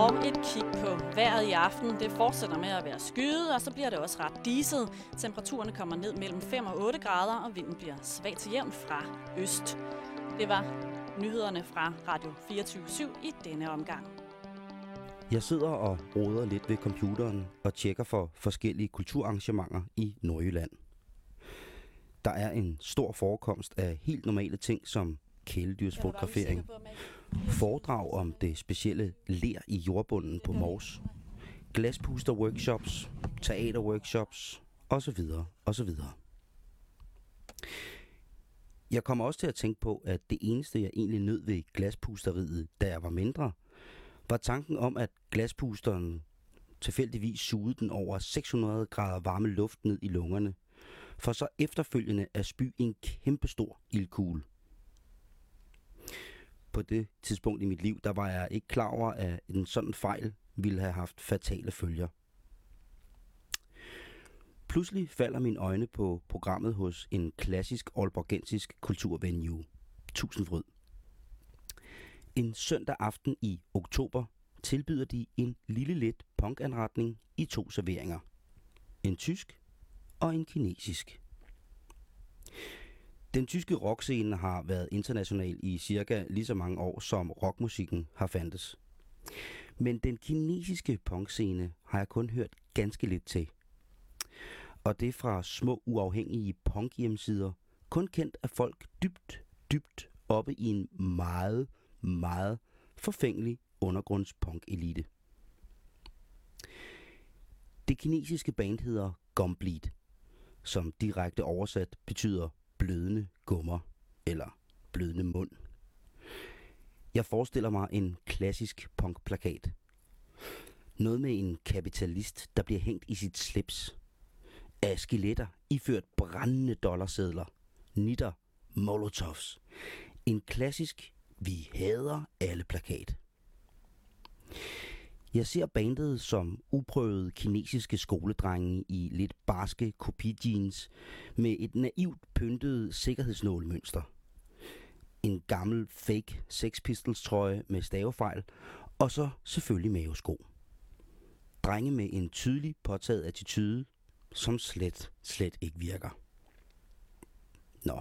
Og et kig på vejret i aften. Det fortsætter med at være skyet, og så bliver det også ret diset. Temperaturerne kommer ned mellem 5 og 8 grader, og vinden bliver svag til jævn fra øst. Det var nyhederne fra Radio 24 i denne omgang. Jeg sidder og roder lidt ved computeren og tjekker for forskellige kulturarrangementer i Nordjylland. Der er en stor forekomst af helt normale ting som kæledyrsfotografering, foredrag om det specielle ler i jordbunden på Mors, glaspuster-workshops, teater-workshops osv. osv. Jeg kommer også til at tænke på, at det eneste, jeg egentlig nød ved glaspusteriet, da jeg var mindre, var tanken om, at glaspusteren tilfældigvis sugede den over 600 grader varme luft ned i lungerne, for så efterfølgende at spy en kæmpestor ildkugle. På det tidspunkt i mit liv, der var jeg ikke klar over, at en sådan fejl ville have haft fatale følger. Pludselig falder mine øjne på programmet hos en klassisk aalborgensisk kulturvenue, Tusindfryd. En søndag aften i oktober tilbyder de en lille let punkanretning i to serveringer. En tysk og en kinesisk. Den tyske rockscene har været international i cirka lige så mange år, som rockmusikken har fandtes. Men den kinesiske punkscene har jeg kun hørt ganske lidt til. Og det er fra små uafhængige punk hjemmesider, kun kendt af folk dybt, dybt oppe i en meget, meget forfængelig undergrundspunk-elite. Det kinesiske band hedder Gumbleed, som direkte oversat betyder blødende gummer eller blødende mund. Jeg forestiller mig en klassisk punkplakat. Noget med en kapitalist, der bliver hængt i sit slips. Af skeletter iført brændende dollarsedler. Nitter, molotovs. En klassisk, vi hader alle plakat. Jeg ser bandet som uprøvede kinesiske skoledrenge i lidt barske kopijeans med et naivt pyntet sikkerhedsnålmønster. En gammel fake Sex Pistols trøje med stavefejl, og så selvfølgelig mavesko. Drenge med en tydelig påtaget attitude, som slet, slet ikke virker. Nå.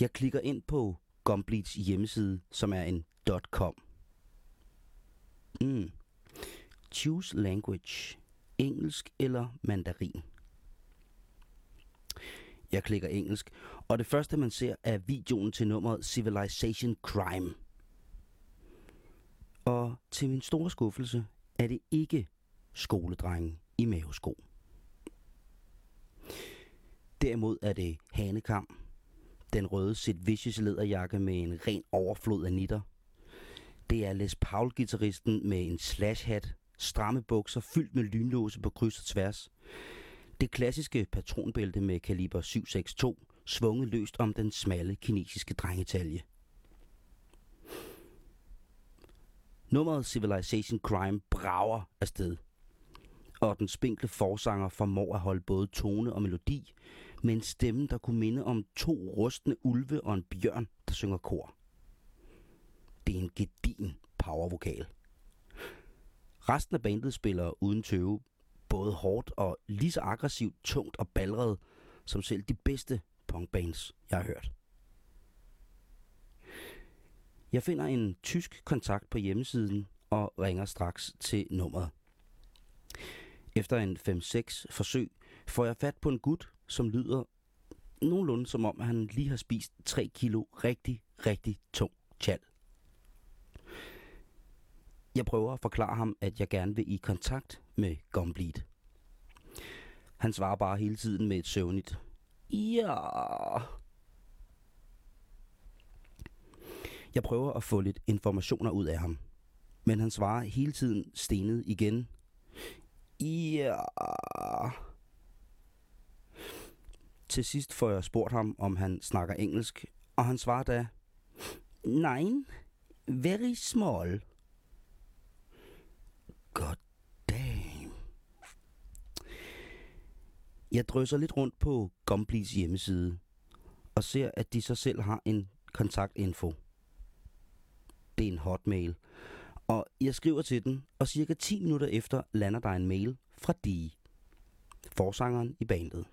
Jeg klikker ind på Gumbleeds hjemmeside, som er en .com. Mm. Choose language. Engelsk eller mandarin. Jeg klikker engelsk, og det første man ser er videoen til nummeret Civilization Crime. Og til min store skuffelse er det ikke skoledrengen i mavesko. Derimod er det Hanekam, den røde sit Vicious lederjakke med en ren overflod af nitter. Det er Les Paul-gitarristen med en slash-hat, stramme bukser fyldt med lynlåse på kryds og tværs. Det klassiske patronbælte med kaliber 762 svunget løst om den smalle kinesiske drengetalje. Nummeret Civilization Crime brager afsted. Og den spinkle forsanger formår at holde både tone og melodi, med en stemme, der kunne minde om to rustne ulve og en bjørn, der synger kor. Det er en gedin powervokal. Resten af bandet spiller uden tøve, både hårdt og lige så aggressivt, tungt og ballret, som selv de bedste punkbands, jeg har hørt. Jeg finder en tysk kontakt på hjemmesiden og ringer straks til nummeret. Efter en 5-6 forsøg får jeg fat på en gut, som lyder nogenlunde som om, han lige har spist 3 kilo rigtig, rigtig tung chal. Jeg prøver at forklare ham, at jeg gerne vil i kontakt med Gumbleed. Han svarer bare hele tiden med et søvnigt. Ja. Jeg prøver at få lidt informationer ud af ham. Men han svarer hele tiden stenet igen. Ja. Til sidst får jeg spurgt ham, om han snakker engelsk, og han svarer da, Nein, very small. God damn. Jeg drøser lidt rundt på Gumblees hjemmeside og ser, at de så selv har en kontaktinfo. Det er en hotmail, Og jeg skriver til den, og cirka 10 minutter efter lander der en mail fra Dee, forsangeren i bandet.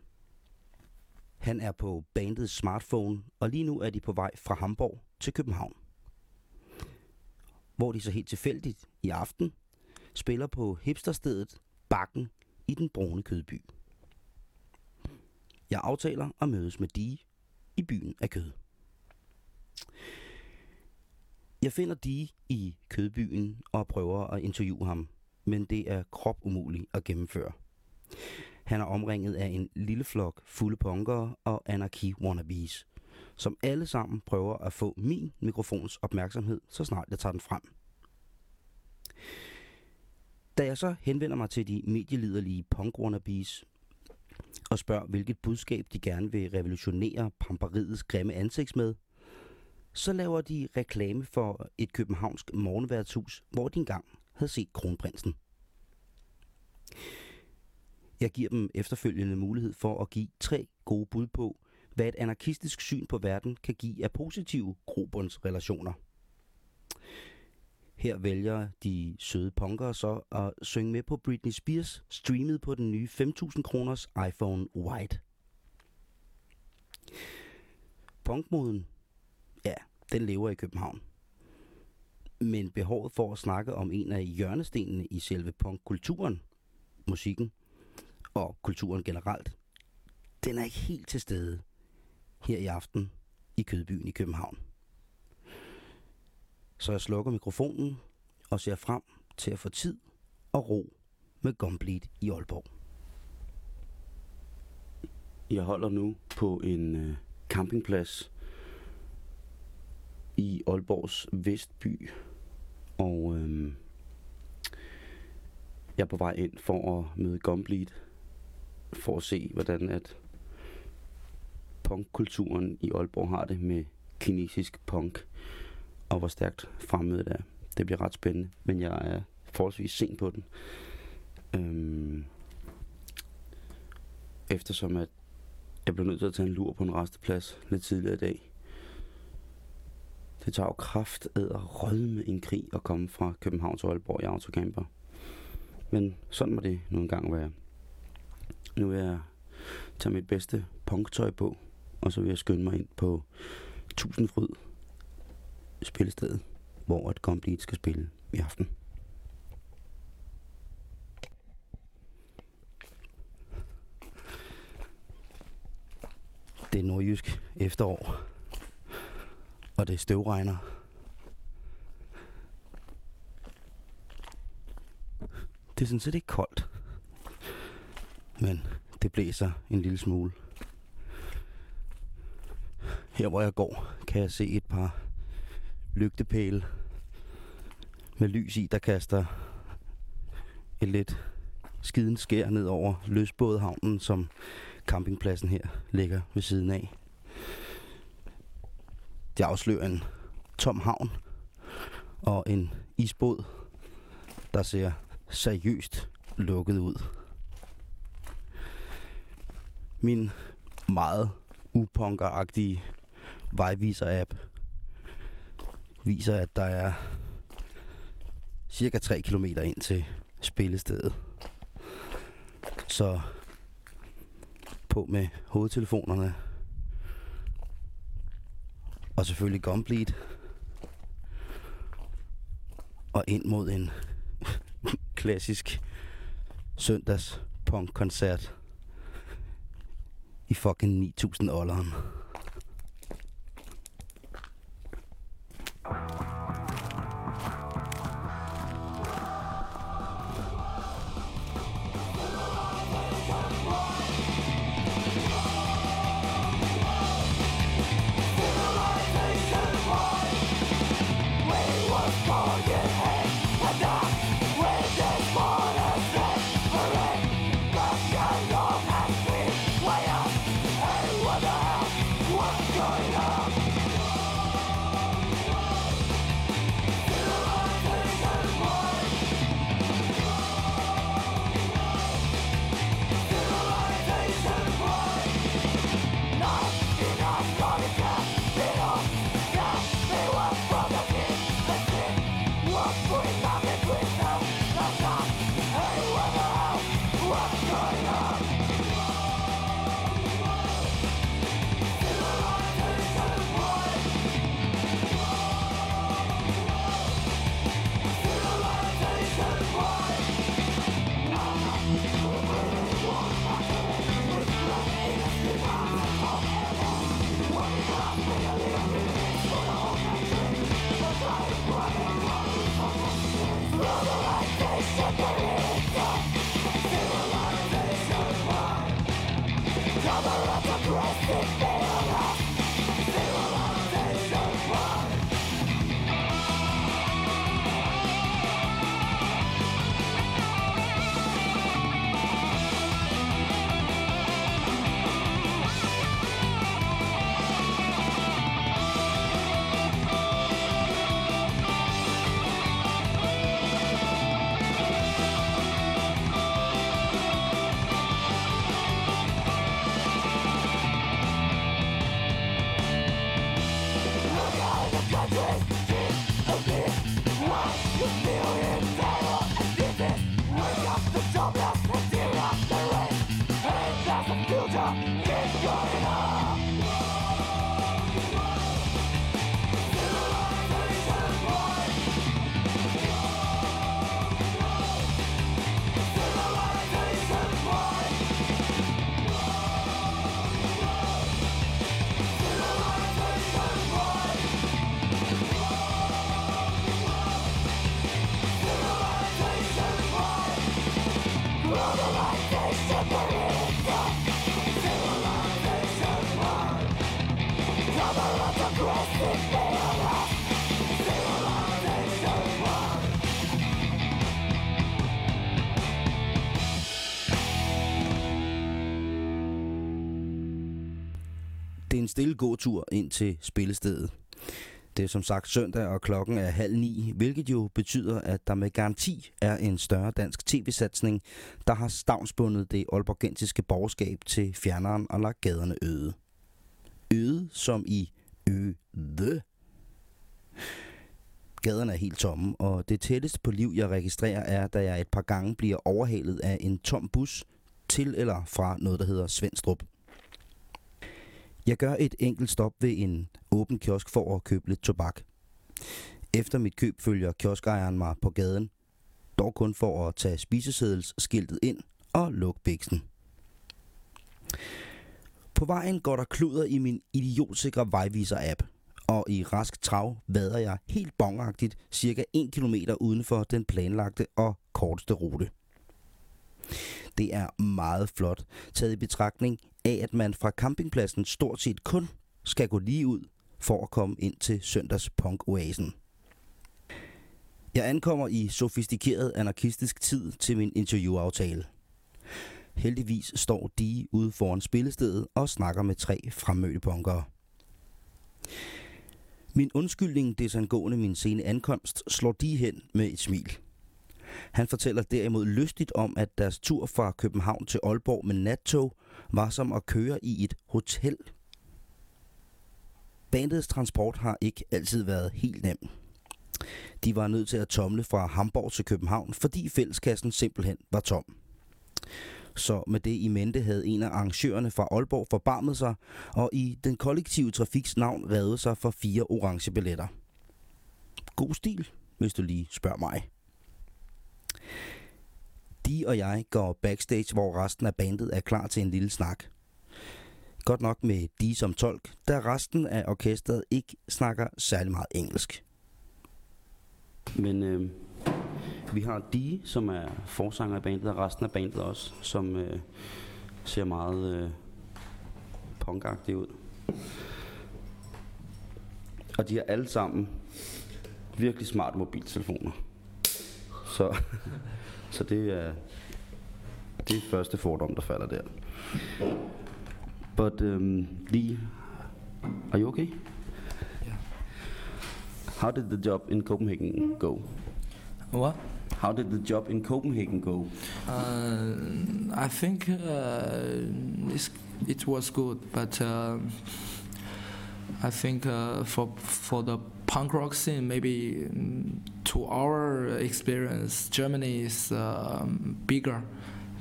Han er på bandets smartphone, og lige nu er de på vej fra Hamburg til København. Hvor de så helt tilfældigt i aften spiller på hipsterstedet Bakken i den brune kødby. Jeg aftaler at mødes med Dee i byen af kød. Jeg finder Dee i kødbyen og prøver at interviewe ham, men det er krop umuligt at gennemføre. Han er omringet af en lille flok fulde punkere og anarki-wannabes, som alle sammen prøver at få min mikrofons opmærksomhed, så snart jeg tager den frem. Da jeg så henvender mig til de medieliderlige punk wannabes og spørger, hvilket budskab de gerne vil revolutionere pamperiets grimme ansigt med, så laver de reklame for et københavnsk morgenværtshus, hvor de engang havde set kronprinsen. Jeg giver dem efterfølgende mulighed for at give tre gode bud på, hvad et anarkistisk syn på verden kan give af positive grobundsrelationer. Her vælger de søde punkere så at synge med på Britney Spears, streamet på den nye 5.000 kroners iPhone White. Punkmoden, ja, den lever i København. Men behovet for at snakke om en af hjørnestenene i selve punkkulturen, musikken og kulturen generelt, den er ikke helt til stede her i aften i Kødbyen i København. Så jeg slukker mikrofonen og ser frem til at få tid og ro med Gumbleed i Aalborg. Jeg holder nu på en øh, campingplads i Aalborgs Vestby, og øhm, jeg er på vej ind for at møde Gumbleed, for at se, hvordan at punkkulturen i Aalborg har det med kinesisk punk og hvor stærkt fremmødet er. Det bliver ret spændende, men jeg er forholdsvis sent på den. Øhm, eftersom at jeg blev nødt til at tage en lur på en resteplads lidt tidligere i dag. Det tager jo kraft ad at rødme en krig og komme fra København til Aalborg i autocamper. Men sådan må det nu engang være. Nu vil jeg tage mit bedste punktøj på, og så vil jeg skynde mig ind på Tusindfryd spillestedet, hvor et Complete skal spille i aften. Det er nordjysk efterår, og det støvregner. Det er sådan set ikke koldt, men det blæser en lille smule. Her hvor jeg går, kan jeg se et par lygtepæle med lys i, der kaster et lidt skiden skær ned over løsbådhavnen, som campingpladsen her ligger ved siden af. Det afslører en tom havn og en isbåd, der ser seriøst lukket ud. Min meget upunkeragtige vejviser-app viser, at der er cirka 3 km ind til spillestedet. Så på med hovedtelefonerne. Og selvfølgelig Gumbleed. Og ind mod en klassisk søndags punk-koncert i fucking 9000 dollars. Det er en stille gåtur ind til spillestedet. Det er som sagt søndag, og klokken er halv ni, hvilket jo betyder, at der med garanti er en større dansk tv-satsning, der har stavnsbundet det olborgensiske borgerskab til fjerneren og lagt gaderne øde. Øde som i øde. Gaderne er helt tomme, og det tætteste på liv, jeg registrerer, er, da jeg et par gange bliver overhalet af en tom bus til eller fra noget, der hedder Svendstrup. Jeg gør et enkelt stop ved en åben kiosk for at købe lidt tobak. Efter mit køb følger kioskejeren mig på gaden, dog kun for at tage spisesedelsskiltet ind og lukke biksen. På vejen går der kluder i min idiotsikre vejviser-app, og i rask trav vader jeg helt bongagtigt cirka 1 km uden for den planlagte og korteste rute. Det er meget flot, taget i betragtning af, at man fra campingpladsen stort set kun skal gå lige ud for at komme ind til søndags punk-oasen. Jeg ankommer i sofistikeret anarkistisk tid til min interviewaftale. Heldigvis står de ude foran spillestedet og snakker med tre fremmødte punkere. Min undskyldning desangående min sene ankomst slår de hen med et smil. Han fortæller derimod lystigt om, at deres tur fra København til Aalborg med nattog var som at køre i et hotel. Bandets transport har ikke altid været helt nem. De var nødt til at tomle fra Hamburg til København, fordi fælleskassen simpelthen var tom. Så med det i mente havde en af arrangørerne fra Aalborg forbarmet sig, og i den kollektive trafiks navn reddet sig for fire orange billetter. God stil, hvis du lige spørger mig. De og jeg går backstage, hvor resten af bandet er klar til en lille snak. Godt nok med de som tolk, da resten af orkestret ikke snakker særlig meget engelsk. Men øh, vi har de, som er forsanger i bandet, og resten af bandet også, som øh, ser meget øh, punkagtige ud. Og de har alle sammen virkelig smarte mobiltelefoner. Så, så det er det er første fordom, der falder der. But um, Lee, are you okay? Yeah. How did the job in Copenhagen go? What? How did the job in Copenhagen go? Uh, I think uh, it was good, but uh, I think uh, for for the punk rock scene, maybe mm, to our experience, Germany is um, bigger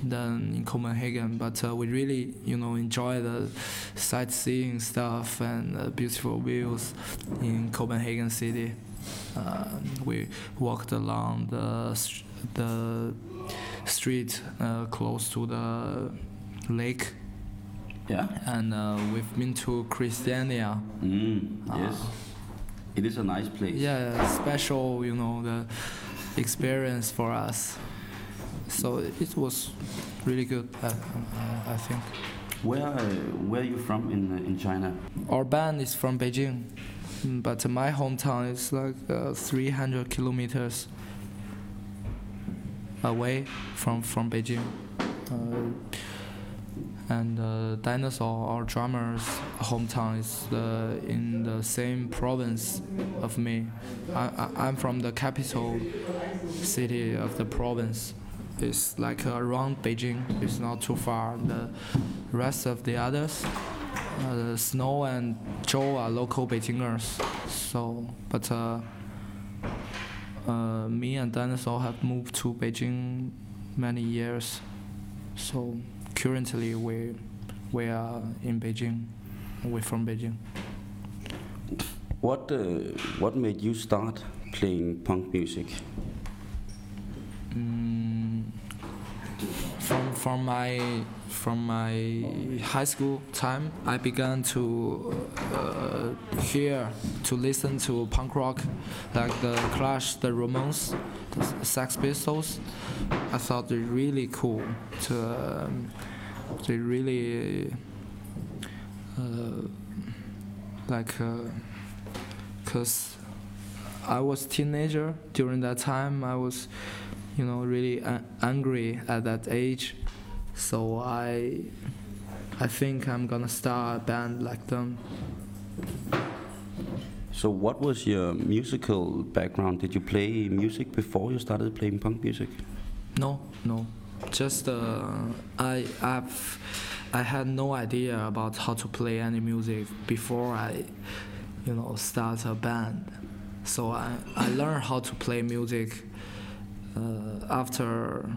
than in Copenhagen. But uh, we really, you know, enjoy the sightseeing stuff and uh, beautiful views in Copenhagen city. Uh, we walked along the the street uh, close to the lake, Yeah. and uh, we've been to Christiania. Mm, yes. It is a nice place. Yeah, special, you know, the experience for us. So it was really good, uh, uh, I think. Where Where are you from in in China? Our band is from Beijing, but my hometown is like uh, 300 kilometers away from from Beijing. Uh, and uh, Dinosaur, our drummer's hometown, is uh, in the same province of me. I, I'm from the capital city of the province. It's like around Beijing. It's not too far. The rest of the others, uh, Snow and Joe are local Beijingers. So, but uh, uh, me and Dinosaur have moved to Beijing many years. So currently we we are in Beijing. We're from Beijing. What uh, what made you start playing punk music? Mm, from from my from my high school time, I began to uh, hear to listen to punk rock, like the Clash, the Ramones, the Sex Pistols. I thought they're really cool. To um, they really uh, like because I was teenager during that time. I was you know really angry at that age. So i i think i'm gonna start a band like them. So what was your musical background? Did you play music before you started playing punk music? No no just uh, i i've i had no idea about how to play any music before i you know start a band so i i learned how to play music uh, after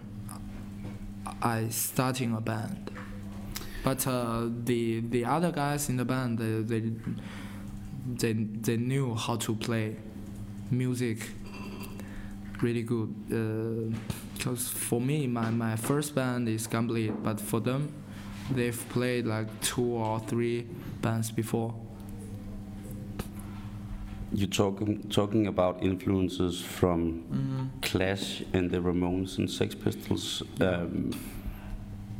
I starting a band. But uh, the the other guys in the band they, they they they knew how to play music really good. Because for me, my, my first band is Complete, but for them, they've played like two or three bands before you're talking talking about influences from mm. Clash and the Ramones and Sex Pistols. Um,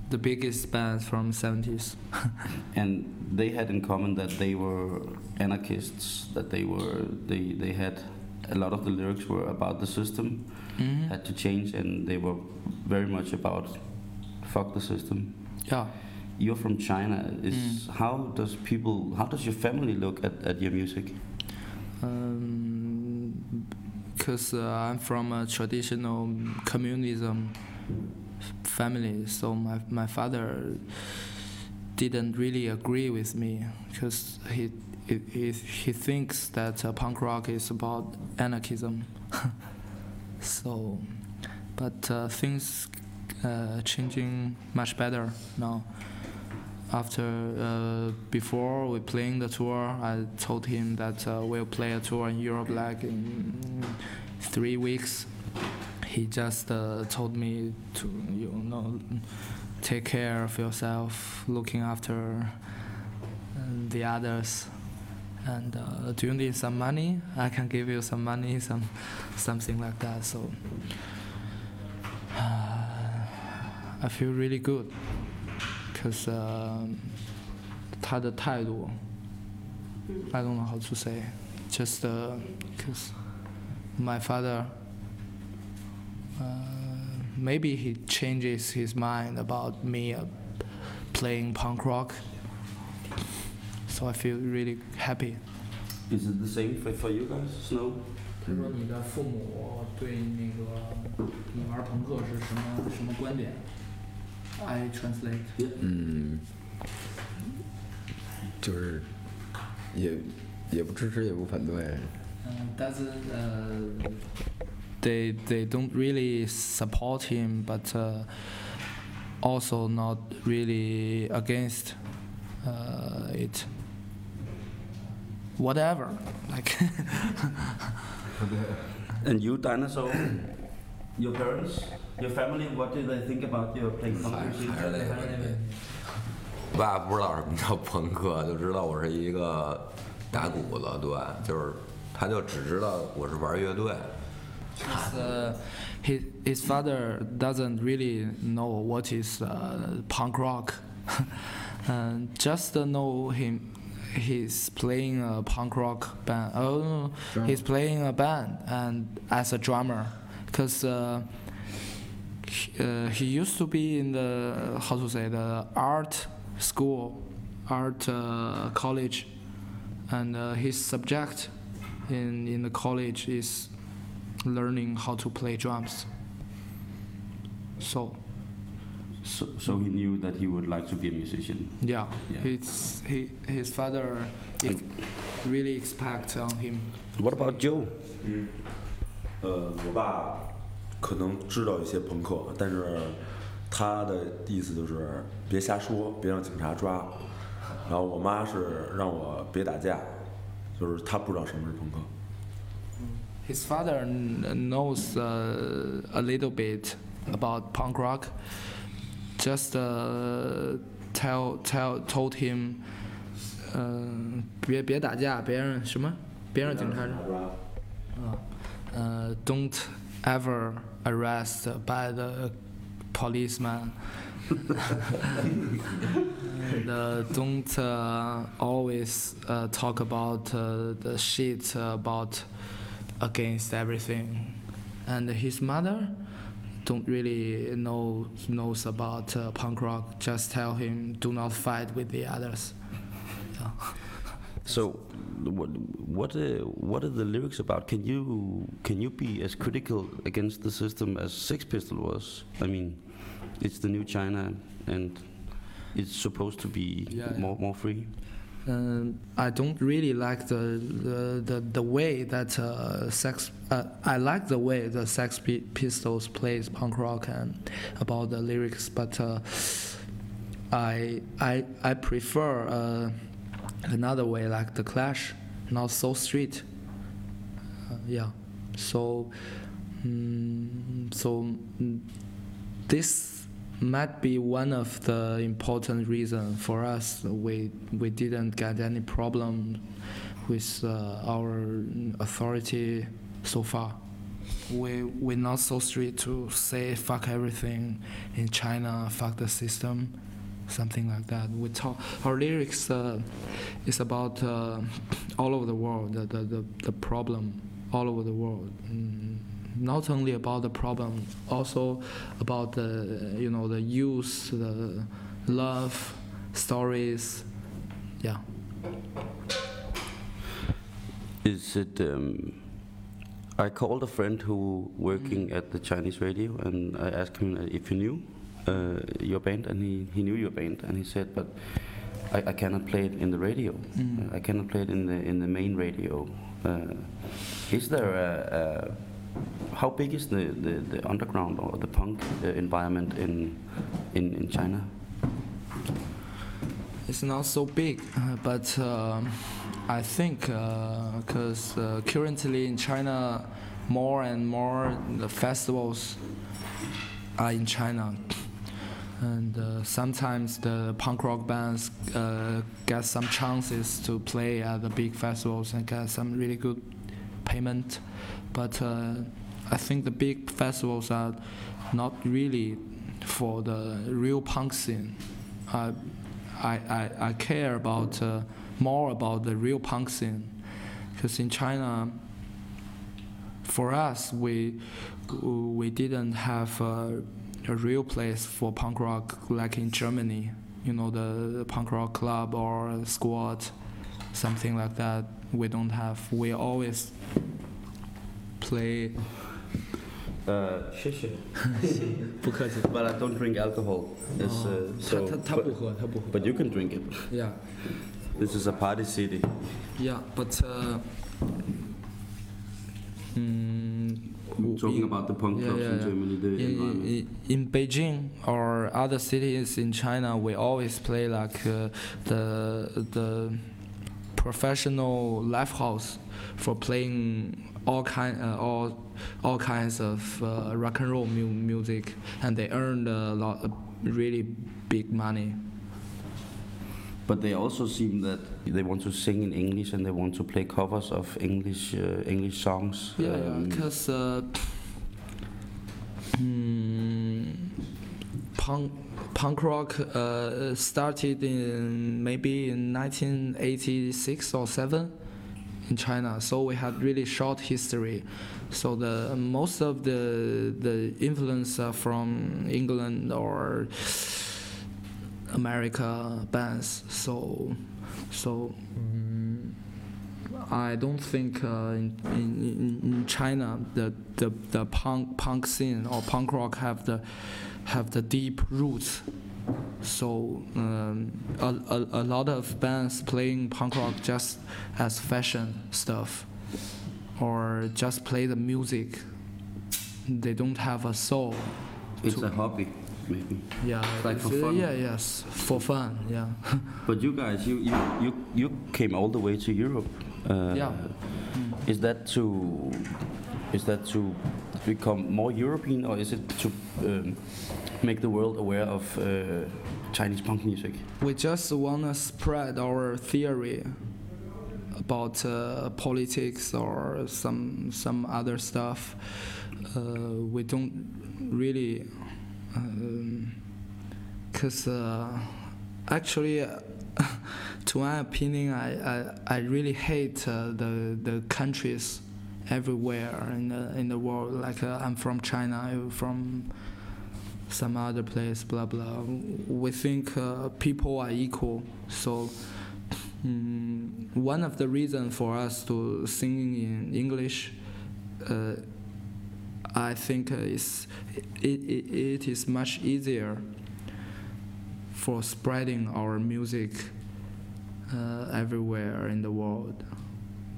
the biggest bands from 70s. and they had in common that they were anarchists. That they were they they had a lot of the lyrics were about the system mm-hmm. had to change, and they were very much about fuck the system. Yeah. You're from China. Is mm. how does people how does your family look at, at your music? because um, uh, I'm from a traditional communism family, so my my father didn't really agree with me because he, he he he thinks that uh, punk rock is about anarchism. so, but uh, things uh, changing much better now after uh, before we playing the tour, I told him that uh, we'll play a tour in Europe like in three weeks. He just uh, told me to you know take care of yourself, looking after the others And uh, do you need some money? I can give you some money, some something like that. So I feel really good. because uh, 他的态度，I don't know how to say, just because uh, my father, uh, maybe he changes his mind about me uh, playing punk rock, so I feel really happy. Is it the same for for you guys, Snow? 他说：“你的父母对那个你玩朋克是什么什么观点？” I translate. 嗯，就是也也不支持也不反对。嗯，doesn't uh, they they don't really support him, but uh, also not really against uh, it. Whatever, like. and you, dinosaur, your parents. Your family, what do they think about your playing punk music? 还是那个问题。爸不知道什么叫朋克，就知道我是一个打鼓的，对，就是他就只知道我是玩乐队。His, uh, his, his father doesn't really know what is uh, punk rock. and just know him he's playing a punk rock band. Oh, he's playing a band and as a drummer, because uh, uh, he used to be in the how to say the art school, art uh, college, and uh, his subject in in the college is learning how to play drums. So So, so he knew that he would like to be a musician. Yeah, yeah. His, he, his father really expect on him. What about Joe? Mm. 呃，我爸可能知道一些朋克，但是他的意思就是别瞎说，别让警察抓。然后我妈是让我别打架，就是他不知道什么是朋克。 His father kn- knows uh, a little bit about punk rock. Just uh, tell tell told him, 呃，别别打架，别让什么，别让警察抓。呃，don't ever arrest by the policeman. and uh, don't uh, always uh, talk about uh, the shit about against everything. And his mother don't really know knows about uh, punk rock. Just tell him do not fight with the others. Yeah. So, what what uh, what are the lyrics about? Can you can you be as critical against the system as Sex Pistol was? I mean, it's the new China, and it's supposed to be Yeah, yeah. more more free. Um, I don't really like the the, the, the way that uh, Sex. Uh, I like the way the Sex Pistols plays punk rock and about the lyrics, but uh, I I I prefer uh, another way like the Clash, not so street. Uh, yeah, so mm, so mm, this might be one of the important reason for us. We we didn't get any problem with uh, our authority so far. We we're not so strict to say fuck everything in China fuck the system something like that. We talk our lyrics uh, is about uh, all over the world the, the, the, the problem all over the world. Mm, not only about the problem, also about the you know the youth, the love stories. Yeah. Is it? Um, I called a friend who working at the Chinese radio, and I asked him if he knew uh, your band, and he, he knew your band, and he said, but I, I cannot play it in the radio. Mm. I cannot play it in the in the main radio. Uh, is there a, a how big is the, the, the underground or the punk uh, environment in in, in China? It's not so big, uh, but um, I think because uh, currently in China, more and more the festivals are in China, and uh, sometimes the punk rock bands uh, get some chances to play at the big festivals and get some really good payment. But uh, I think the big festivals are not really for the real punk scene. I, I, I, I care about uh, more about the real punk scene, because in China, for us, we we didn't have a, a real place for punk rock like in Germany. You know, the, the punk rock club or squad, something like that. We don't have. We always play. Uh, But I don't drink alcohol. It's, uh, so, but, but you can drink it. Yeah. This is a party city. Yeah, but uh, mm, Talking about the punk Yeah, clubs yeah, in. Germany, the in, environment. in, in Beijing or other cities in China, we always play like uh, the the professional live house for playing all kind uh, all all kinds of uh, rock and roll mu- music, and they earned a lot of really big money. But they also seem that they want to sing in English and they want to play covers of English uh, English songs. Yeah, Um, because uh, mm, punk punk rock uh, started in maybe in 1986 or seven in China. So we had really short history. So the most of the the influence are from England or America bands. So so. mm, I don't think uh, in, in, in China the, the, the punk punk scene or punk rock have the have the deep roots. So um, a, a, a lot of bands playing punk rock just as fashion stuff. or just play the music. They don't have a soul. It's to- a hobby, maybe. Yeah, like for fun? Yeah, yes, for fun. Yeah. But you guys, you you you, you came all the way to Europe. Uh, Yeah. Is that to is that to become more European, or is it to um, make the world aware of uh, Chinese punk music? We just want to spread our theory about uh, politics or some some other stuff. Uh, we don't really, because uh, actually, uh, to my opinion, I I, I really hate uh, the the countries everywhere in the in the world. Like uh, I'm from China, you're from some other place, blah blah. We think uh, people are equal, so mm, one of the reasons for us to sing in English, uh, I think uh, is it, it, it is much easier for spreading our music uh, everywhere in the world.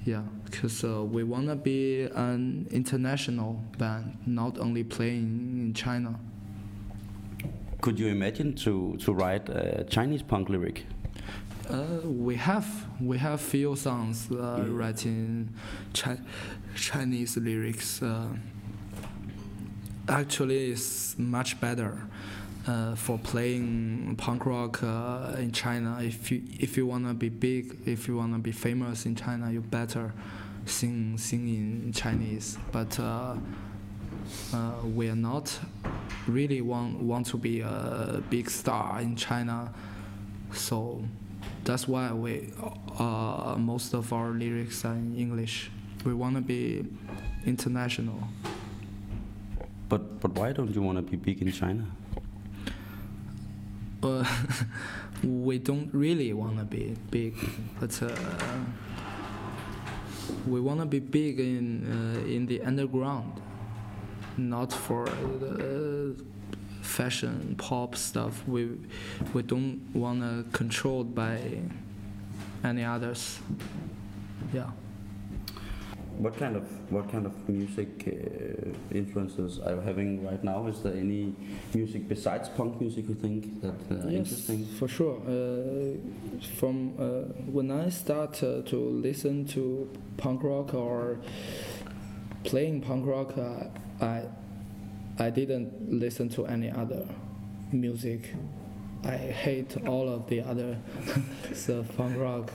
Yeah, because uh, we wanna be an international band, not only playing in China. Could you imagine to to write a Chinese punk lyric? Uh, we have we have few songs uh, writing chi- Chinese lyrics. Uh, actually, it's much better uh, for playing punk rock uh, in China. If you if you wanna be big, if you wanna be famous in China, you better sing sing in Chinese. But uh, uh, we are not really want want to be a big star in China, so that's why we uh, most of our lyrics are in English. We want to be international. But but why don't you want to be big in China? Uh, we don't really want to be big, but uh, we want to be big in uh, in the underground, not for fashion pop stuff. We we don't want to controlled by any others. Yeah. What kind of what kind of music uh, influences are you having right now? Is there any music besides punk music you think that uh, are interesting? for sure. Uh, from uh, when I start uh, to listen to punk rock or playing punk rock, uh, I I didn't listen to any other music. I hate all of the other so punk rock.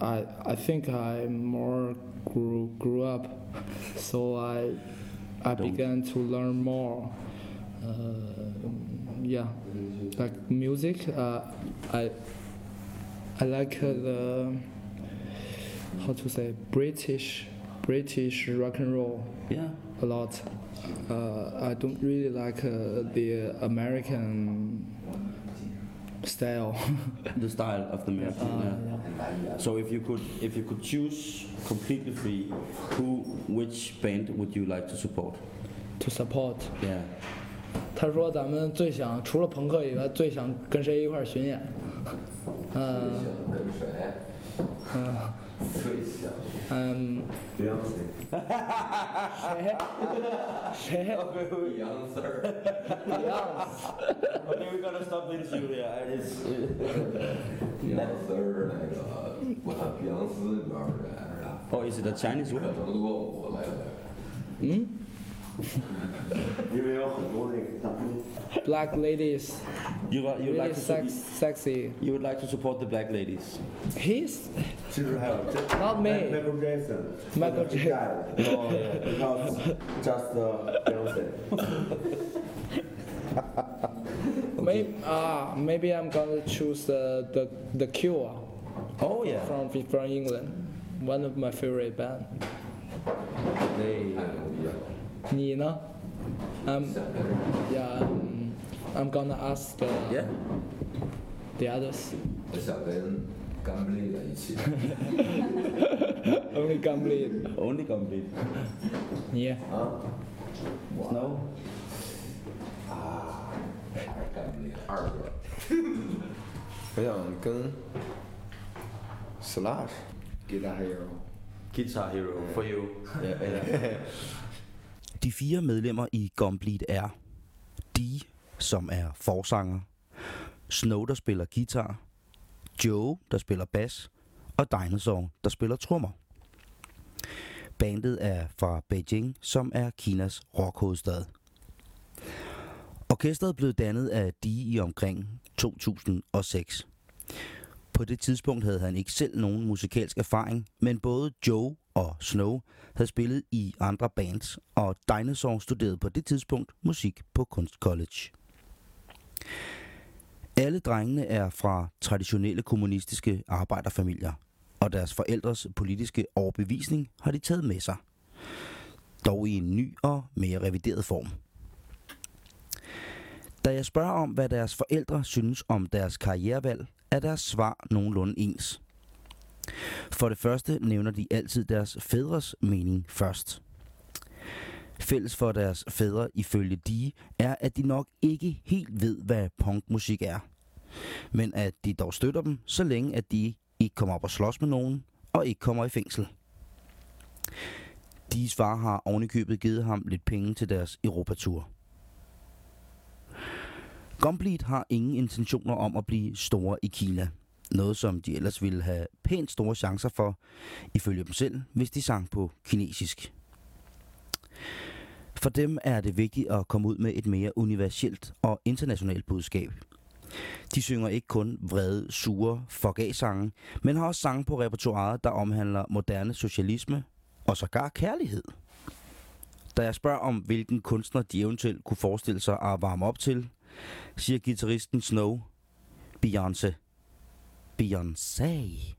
I I think I'm more grew grew up, so I I Don't. began to learn more. Uh, yeah, like music. Uh, I I like uh, the how to say British British rock and roll Yeah. a lot. Uh, I don't really like uh, the American style. The style of the music. Uh, yeah. So if you could if you could choose completely free, who which band would you like to support? to support. Yeah. 他说咱们最想除了朋克以外，最想跟谁一块儿巡演？嗯跟谁？嗯 最想嗯，别样子。谁谁杨四儿。 Okay, we gotta stop the interview here. It's, 杨四儿那个，我操，杨思你知道是谁是吧？ or is it a Chinese 可 word? 能多我来的。嗯 black ladies. You, are, you really like to sex, sexy. You would like to support the black ladies. He's not me. Michael Jackson. Michael Jackson. No, because just uh, Beyonce. okay. maybe, uh, ah, maybe I'm gonna choose uh, the the Cure. Oh yeah. From from England, one of my favorite band. They. 太牛逼了！你呢？I'm 想跟人 yeah. um, I'm gonna ask the yeah. the others. 我想跟甘布利在一起。 Only complete. Only complete. 你啊？ No. 还是甘布利二哥。我想跟 Slash Guitar Hero Guitar Hero for you. Yeah, yeah. De fire medlemmer i Gumbleed er Dee, som er forsanger, Snow, der spiller guitar, Joe, der spiller bas, og Dinosaur, der spiller trommer. Bandet er fra Beijing, som er Kinas rockhovedstad. Orkestret blev dannet af Dee i omkring 2006. På det tidspunkt havde han ikke selv nogen musikalsk erfaring, men både Joe og Snow havde spillet i andre bands, og Dinosaur studerede på det tidspunkt musik på Kunstcollege. Alle drengene er fra traditionelle kommunistiske arbejderfamilier, og deres forældres politiske overbevisning har de taget med sig. Dog i en ny og mere revideret form. Da jeg spørger om, hvad deres forældre synes om deres karrierevalg, er deres svar nogenlunde ens. For det første nævner de altid deres fædres mening først. Fælles for deres fædre ifølge de er, at de nok ikke helt ved, hvad punkmusik er. Men at de dog støtter dem, så længe at de ikke kommer op og slås med nogen, og ikke kommer i fængsel. Dis far har ovenikøbet givet ham lidt penge til deres Europatur. Gombleed har ingen intentioner om at blive store i Kina. Noget som de ellers ville have pænt store chancer for, ifølge dem selv, hvis de sang på kinesisk. For dem er det vigtigt at komme ud med et mere universelt og internationalt budskab. De synger ikke kun vrede, sure, fuck sange men har også sange på repertoiret, der omhandler moderne socialisme og sågar kærlighed. Da jeg spørger om, hvilken kunstner de eventuelt kunne forestille sig at varme op til, siger gitarristen Snow, Beyoncé. Beyoncé.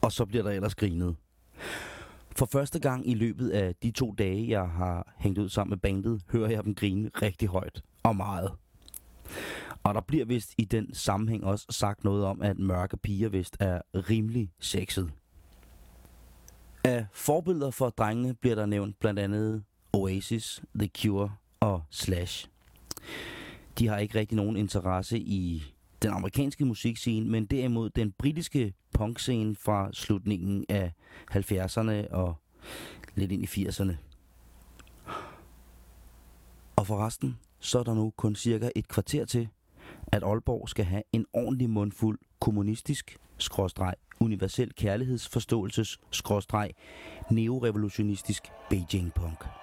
Og så bliver der ellers grinet. For første gang i løbet af de to dage, jeg har hængt ud sammen med bandet, hører jeg dem grine rigtig højt og meget. Og der bliver vist i den sammenhæng også sagt noget om, at mørke piger vist er rimelig sexet. Af forbilleder for drengene bliver der nævnt blandt andet Oasis, The Cure og Slash. De har ikke rigtig nogen interesse i den amerikanske musikscene, men derimod den britiske punkscene fra slutningen af 70'erne og lidt ind i 80'erne. Og forresten, så er der nu kun cirka et kvarter til, at Aalborg skal have en ordentlig mundfuld kommunistisk, skråstreg, universel kærlighedsforståelses, skråstreg, neorevolutionistisk Beijing-punk.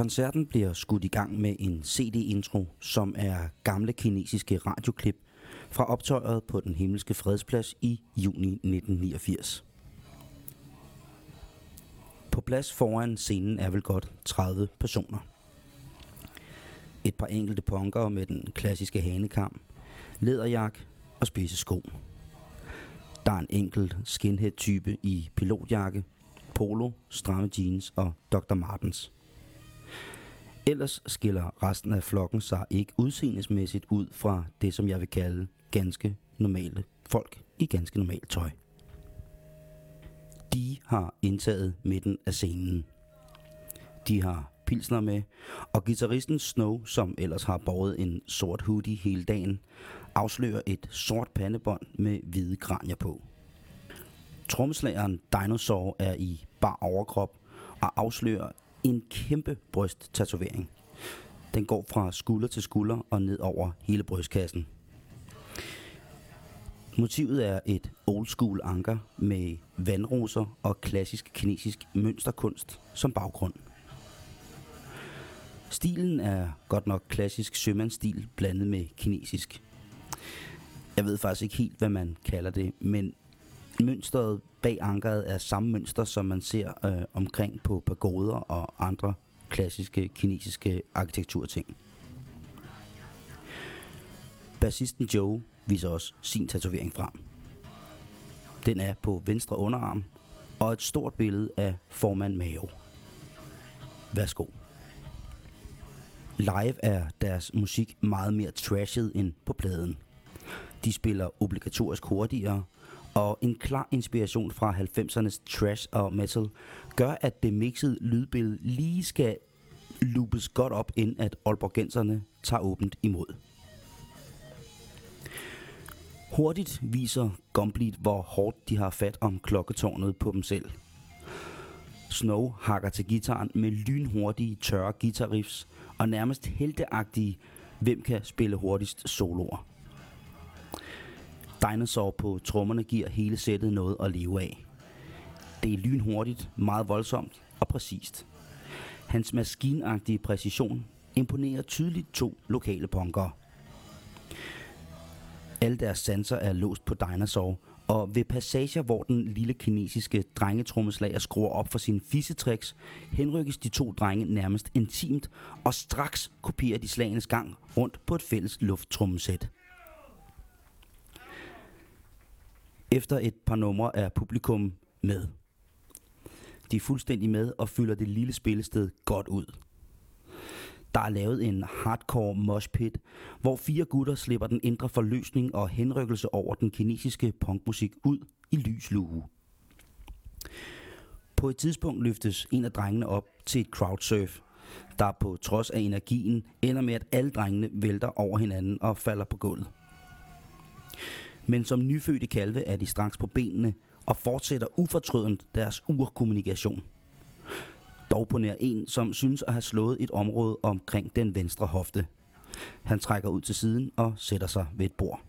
Koncerten bliver skudt i gang med en CD-intro, som er gamle kinesiske radioklip fra optøjet på den himmelske fredsplads i juni 1989. På plads foran scenen er vel godt 30 personer. Et par enkelte punker med den klassiske hanekam, læderjak og spidse sko. Der er en enkelt skinhead-type i pilotjakke, polo, stramme jeans og Dr. Martens. Ellers skiller resten af flokken sig ikke udseendesmæssigt ud fra det, som jeg vil kalde ganske normale folk i ganske normalt tøj. De har indtaget midten af scenen. De har pilsner med, og gitarristen Snow, som ellers har båret en sort hoodie hele dagen, afslører et sort pandebånd med hvide kranier på. Trommeslageren Dinosaur er i bar overkrop og afslører en kæmpe brysttatovering. Den går fra skulder til skulder og ned over hele brystkassen. Motivet er et old school anker med vandroser og klassisk kinesisk mønsterkunst som baggrund. Stilen er godt nok klassisk sømandsstil blandet med kinesisk. Jeg ved faktisk ikke helt, hvad man kalder det, men Mønstret bag ankeret er samme mønster, som man ser øh, omkring på pagoder og andre klassiske kinesiske arkitekturting. Bassisten Joe viser også sin tatovering frem. Den er på venstre underarm og et stort billede af formand Mao. Værsgo. Live er deres musik meget mere trashet end på pladen. De spiller obligatorisk hurtigere, og en klar inspiration fra 90'ernes trash og metal gør, at det mixede lydbillede lige skal loopes godt op, ind at Aalborgenserne tager åbent imod. Hurtigt viser Gumbleed, hvor hårdt de har fat om klokketårnet på dem selv. Snow hakker til gitaren med lynhurtige, tørre guitarriffs og nærmest helteagtige, hvem kan spille hurtigst soloer. Dinosaur på trommerne giver hele sættet noget at leve af. Det er lynhurtigt, meget voldsomt og præcist. Hans maskinagtige præcision imponerer tydeligt to lokale punkere. Alle deres sanser er låst på Dinosaur, og ved passager, hvor den lille kinesiske drengetrommeslager skruer op for sine fissetricks, henrykkes de to drenge nærmest intimt, og straks kopierer de slagenes gang rundt på et fælles lufttrommesæt. Efter et par numre er publikum med. De er fuldstændig med og fylder det lille spillested godt ud. Der er lavet en hardcore moshpit, hvor fire gutter slipper den indre forløsning og henrykkelse over den kinesiske punkmusik ud i lysluge. På et tidspunkt løftes en af drengene op til et crowdsurf, der på trods af energien ender med, at alle drengene vælter over hinanden og falder på gulvet. Men som nyfødte kalve er de straks på benene og fortsætter ufortrødent deres urkommunikation. Dog på nær en, som synes at have slået et område omkring den venstre hofte. Han trækker ud til siden og sætter sig ved et bord.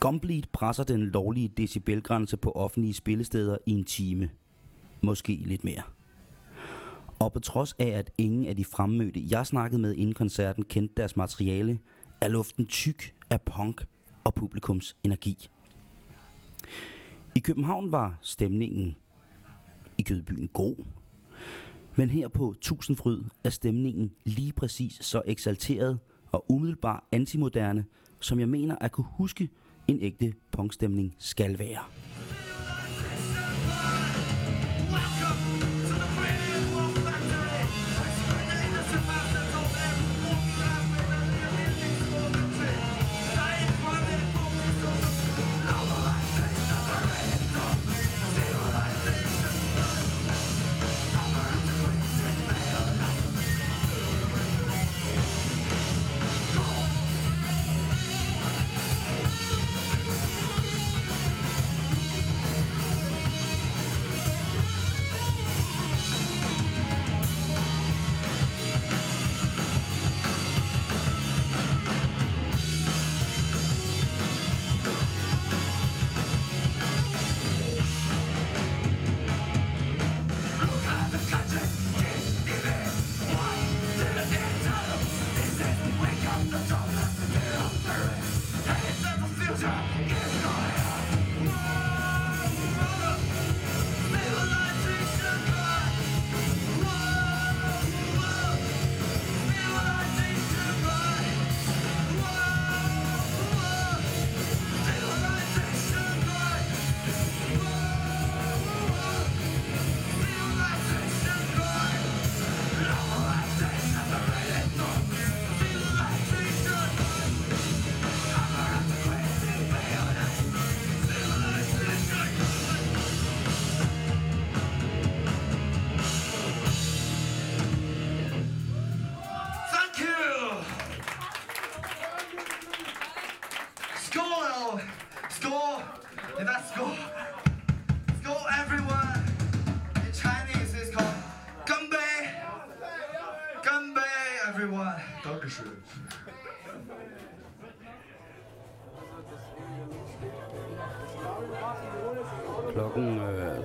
Gumbleed presser den lovlige decibelgrænse på offentlige spillesteder i en time. Måske lidt mere. Og på trods af, at ingen af de fremmødte, jeg snakkede med inden koncerten, kendte deres materiale, er luften tyk af punk og publikums energi. I København var stemningen i Kødbyen god, men her på Tusindfryd er stemningen lige præcis så eksalteret og umiddelbart antimoderne, som jeg mener at kunne huske en ægte punkstemning skal være.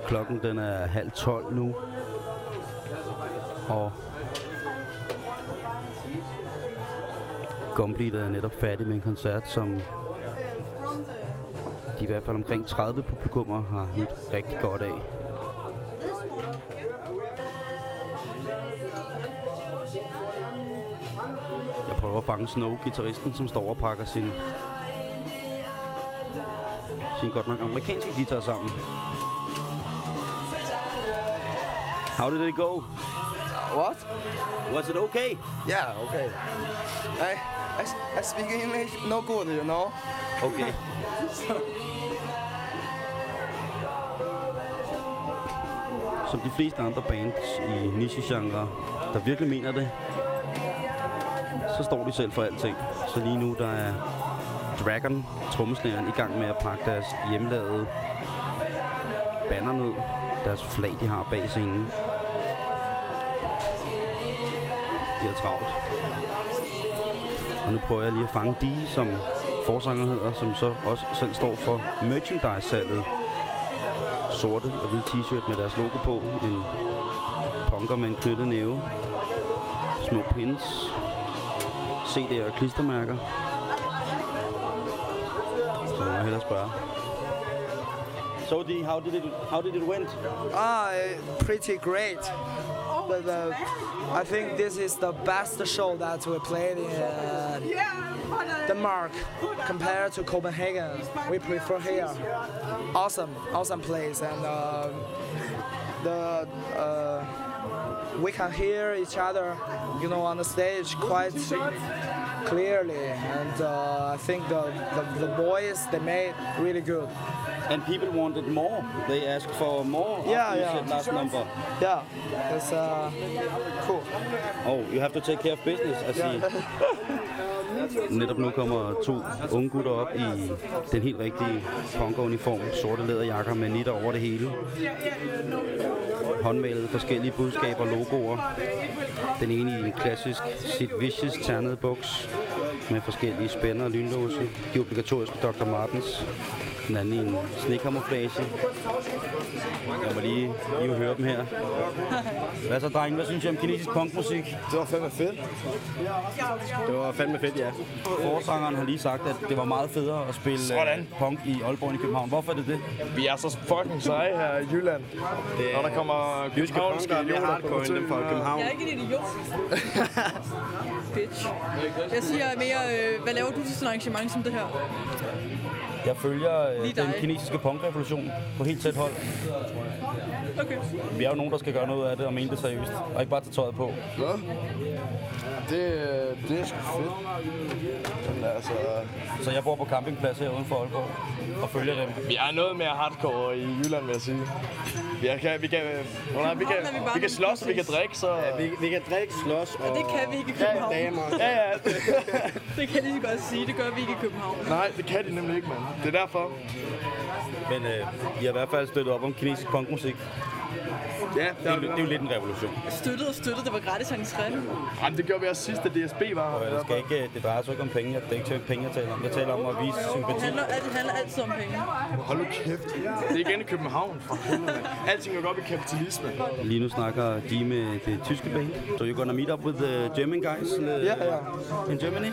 Klokken den er halv tolv nu. Og Gumbleed er netop færdig med en koncert, som i hvert fald omkring 30 publikummer har nyt rigtig godt af. Jeg prøver at fange Snow, gitarristen, som står og pakker sin, sin godt nok amerikanske guitar sammen. How did it go? What? Was it okay? Yeah, okay. I, I, I speak English no good, you know. Okay. Som de fleste andre bands i niche-genre, der virkelig mener det, så står de selv for alting. Så lige nu, der er Dragon, trommeslægeren, i gang med at pakke deres hjemmelavede banner ned. Deres flag, de har bag scenen. Travlt. Og nu prøver jeg lige at fange de, som forsanger hedder, som så også selv står for merchandise-salget. Sorte og hvide t-shirt med deres logo på. En punker med en knyttet næve. Små pins. CD'er og klistermærker. Så må jeg hellere spørge. So, D, how did it, how did it went? Ah, uh, pretty great. But, uh, I think this is the best show that we played in uh, Denmark compared to Copenhagen. We prefer here. Awesome, awesome place, and uh, the uh, we can hear each other, you know, on the stage quite clearly, and uh, I think the, the the boys they made really good. And people wanted more. They asked for more Yeah, yeah. said last number. Yeah, it's uh, cool. Oh, you have to take care of business, I see. Netop nu kommer to unge gutter op i den helt rigtige punkeruniform. Sorte læderjakker med nitter over det hele. Håndmalede forskellige budskaber og logoer. Den ene i en klassisk Sid Vicious ternede buks med forskellige spænder og lynlåse. De obligatoriske Dr. Martens. Den anden i en snekamuflage. Jeg må lige, lige høre dem her. Hvad så, drenge? Hvad synes I om kinesisk punkmusik? Det var fandme fedt. Det var fandme fedt, ja. Forsangeren har lige sagt, at det var meget federe at spille Sådan. øh, punk i Aalborg end i København. Hvorfor er det det? Vi er så fucking seje her i Jylland. Når der kommer københavnske idioter på besøg. København. Jeg er ikke en idiot. Bitch. Jeg siger mere, øh, hvad laver du til sådan et arrangement som det her? Jeg følger øh, den kinesiske punkrevolution på helt tæt hold. Okay. Vi er jo nogen, der skal gøre noget af det og mene det seriøst. Og ikke bare tage tøjet på. Nå. Det, det er sgu fedt. Men altså, Så jeg bor på campingplads her uden for Aalborg og følger dem. vi er noget mere hardcore i Jylland, vil jeg sige. Vi kan, vi kan, nej, vi kan, vi vi kan slås, og vi kan drikke, så... Vi, vi kan drikke, slås og... Og det kan vi ikke i København. Ja, ja. Det kan jeg lige så godt sige. Det gør vi ikke i København. Nej, det kan de nemlig ikke, mand. Det er derfor. Men øh, I har i hvert fald støttet op om kinesisk punkmusik. Ja, Det er, jo- det er jo lidt en revolution. Støttet og støttet. Det var gratis entré. Jamen, det gjorde vi også sidst, da DSB var Og det, skal ikke, det drejer sig ikke om penge. Det er ikke penge, jeg taler om. Jeg taler om at vise Det sympati. handler, det handler altid om penge. Hold nu kæft. Det er igen i København, for helvede. Alting er godt i kapitalisme. Lige nu snakker de med det tyske band. So you're gonna meet up with the German guys uh, Yeah, yeah. in Germany?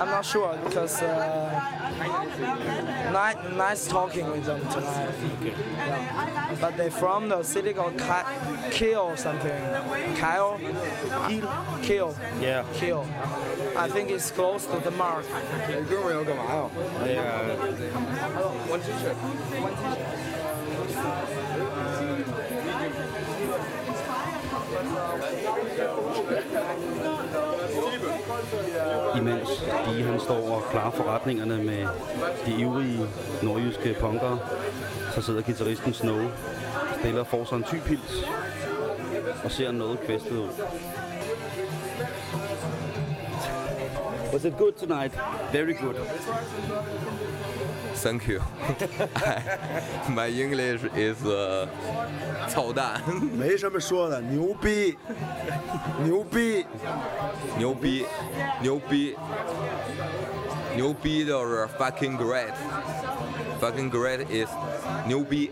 I'm not sure because uh, nice, nice talking with them tonight. Okay. Yeah. But they're from the city called Ki- Kiel or something. Kyle? Kiel? Kiel. Yeah. Kiel. I think it's close to Denmark. Det er, Imens de han står og klarer forretningerne med de ivrige nordjyske punkere, så sidder gitarristen Snow stiller for sig en typils og ser noget kvæstet ud. Was it good tonight? Very good. Thank you. My English is uh, 操蛋，没什么说的，牛逼，牛逼，牛逼，牛逼，牛逼就是 fucking great。fucking great is 牛逼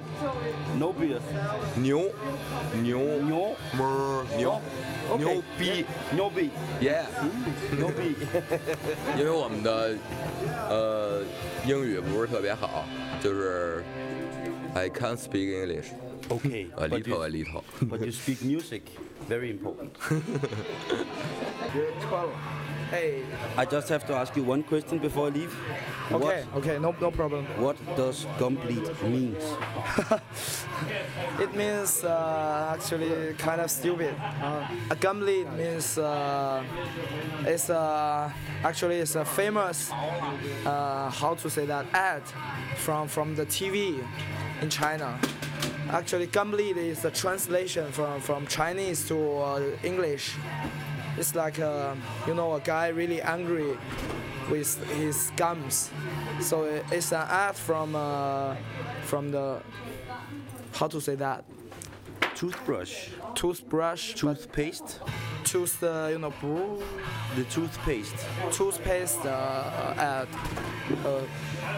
No beer. 牛牛牛么牛 Okay. 牛逼 No beer. yeah， No beer. 因为我们的呃英语不是特别好，就是 I can't speak English Okay. a but you- little a little。 But you speak music. Very important. Hey. I just have to ask you one question before I leave. Okay. Okay. No. No problem. What, what does complete means? It means uh, actually kind of stupid. Uh, a lead means uh, it's uh, actually it's a famous uh, how to say that ad from from the TV in China. Actually, lead is a translation from from Chinese to uh, English. It's like uh, you know a guy really angry with his gums. So it's an ad from uh, from the how to say that Toothbrush. toothbrush, Toothpaste. Tooth uh, you know bro- The toothpaste. toothpaste uh, ad. Uh,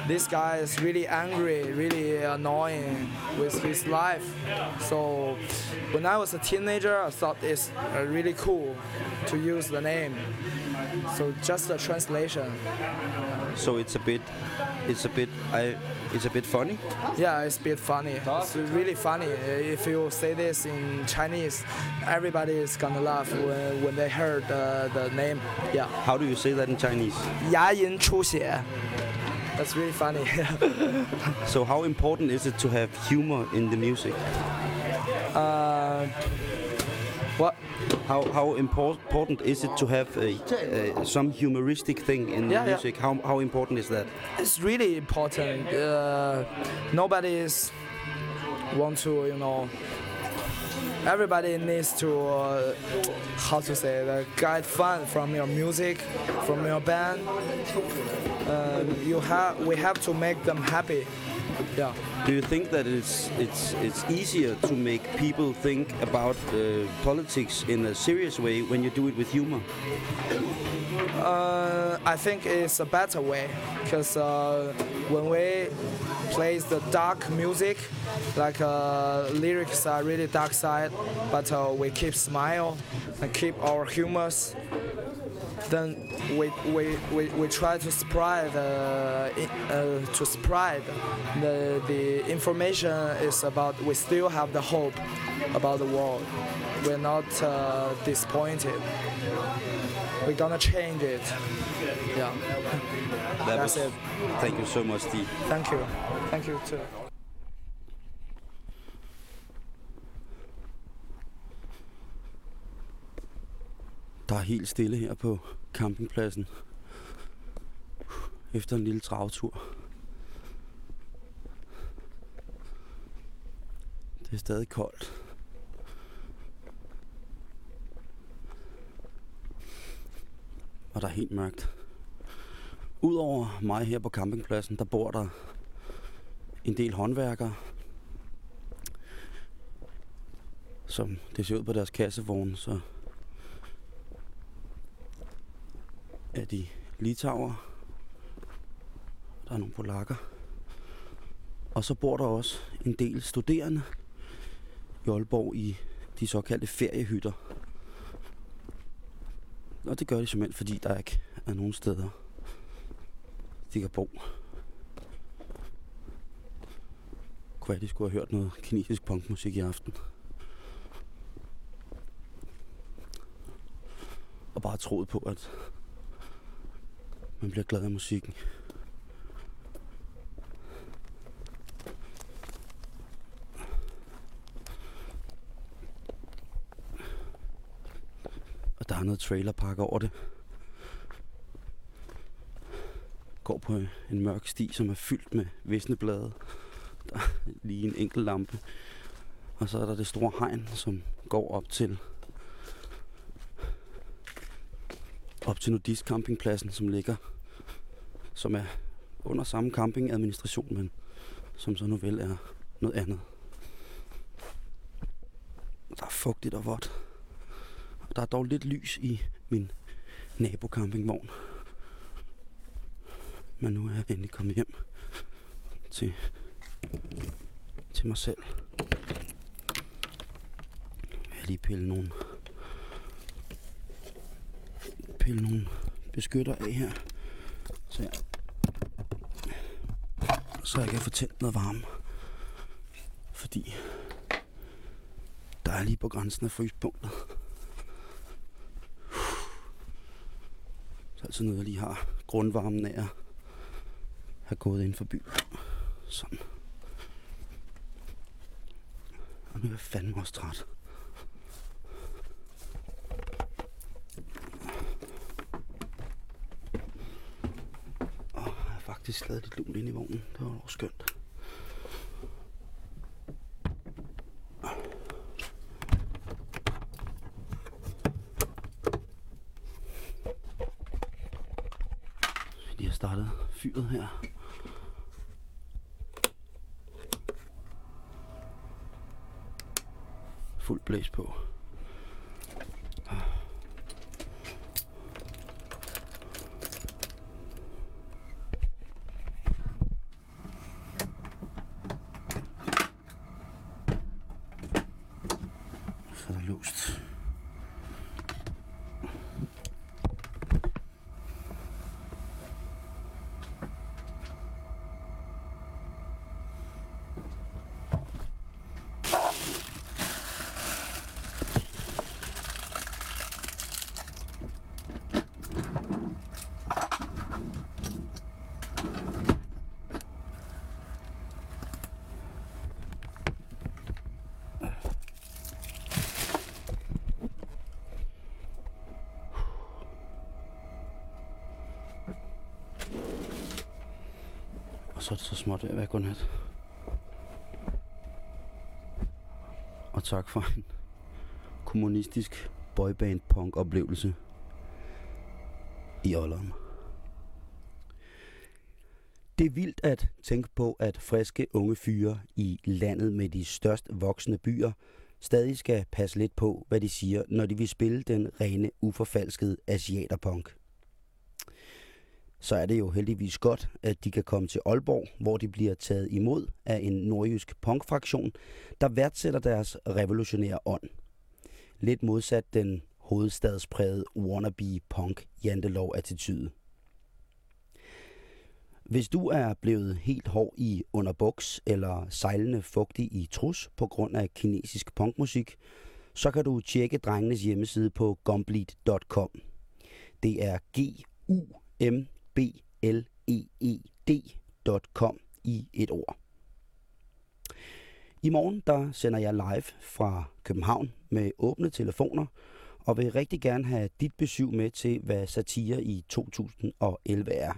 this guy is really angry, really annoying with his life. So when I was a teenager, I thought it's uh, really cool to use the name. So just a translation. So it's a bit, it's a bit, I, it's a bit funny. Yeah, it's a bit funny. It's really funny. If you say this in Chinese, everybody is gonna laugh when, when they heard uh, the name. Yeah. How do you say that in Chinese? 牙龈出血. That's really funny. So how important is it to have humor in the music? uh, what? How how important is it to have a, uh, some humoristic thing in the Yeah, yeah. music? How how important is that? It's really important. Uh, nobody is want to, you know. Everybody needs to, uh, how to say, uh, get fun from your music, from your band. Uh, you have, we have to make them happy. Yeah. Do you think that it's it's it's easier to make people think about uh, politics in a serious way when you do it with humor? Uh, I think it's a better way because uh, when we play the dark music, like uh, lyrics are really dark side, but uh, we keep smile and keep our humors. Then we, we, we, we try to spread uh, i- uh, to spread the, the information is about we still have the hope about the world. We're not uh, disappointed. We're gonna change it. Yeah. That That's was- it. Thank you so much, Steve. Thank you. Thank you too. Der er helt stille her på campingpladsen. Efter en lille travtur. Det er stadig koldt. Og der er helt mørkt. Udover mig her på campingpladsen, der bor der en del håndværkere, som det ser ud på deres kassevogne, så er de litauer. Der er nogle polakker. Og så bor der også en del studerende i Aalborg i de såkaldte feriehytter. Og det gør de simpelthen, fordi der ikke er nogen steder, de kan bo. Kunne være, de skulle have hørt noget kinesisk punkmusik i aften. Og bare troet på, at man bliver glad af musikken. Og der er noget trailerpark over det. Går på en mørk sti, som er fyldt med visneblade. Der er lige en enkelt lampe. Og så er der det store hegn, som går op til op til Nudist campingpladsen, som ligger, som er under samme campingadministration, men som så nu vel er noget andet. Der er fugtigt og vådt. Og der er dog lidt lys i min nabocampingvogn. Men nu er jeg endelig kommet hjem til, til mig selv. Jeg lige pille nogle, pille nogle beskytter af her, så jeg, så jeg kan få tændt noget varme. Fordi der er lige på grænsen af fryspunktet. Så er altid noget, jeg lige har grundvarmen af at have gået ind for byen. Sådan. Og nu er jeg fandme også træt. Og jeg har faktisk lavet lidt lunt ind i vognen. Det var også skønt. Vi har startet fyret her. Fuld blæs på. Så er der låst. Og så er det så småt ved at være godnat. Og tak for en kommunistisk boyband punk oplevelse i Olderen. Det er vildt at tænke på, at friske unge fyre i landet med de størst voksne byer stadig skal passe lidt på, hvad de siger, når de vil spille den rene, uforfalskede asiaterpunk så er det jo heldigvis godt, at de kan komme til Aalborg, hvor de bliver taget imod af en nordjysk punkfraktion, der værdsætter deres revolutionære ånd. Lidt modsat den hovedstadsprægede wannabe punk jantelov attitude. Hvis du er blevet helt hård i underbuks eller sejlende fugtig i trus på grund af kinesisk punkmusik, så kan du tjekke drengenes hjemmeside på gumbleed.com. Det er g u m B L E E D.com i et ord. I morgen der sender jeg live fra København med åbne telefoner, og vil rigtig gerne have dit besøg med til, hvad satire i 2011 er.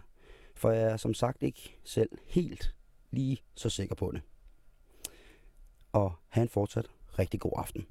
For jeg er som sagt ikke selv helt lige så sikker på det. Og have en fortsat rigtig god aften.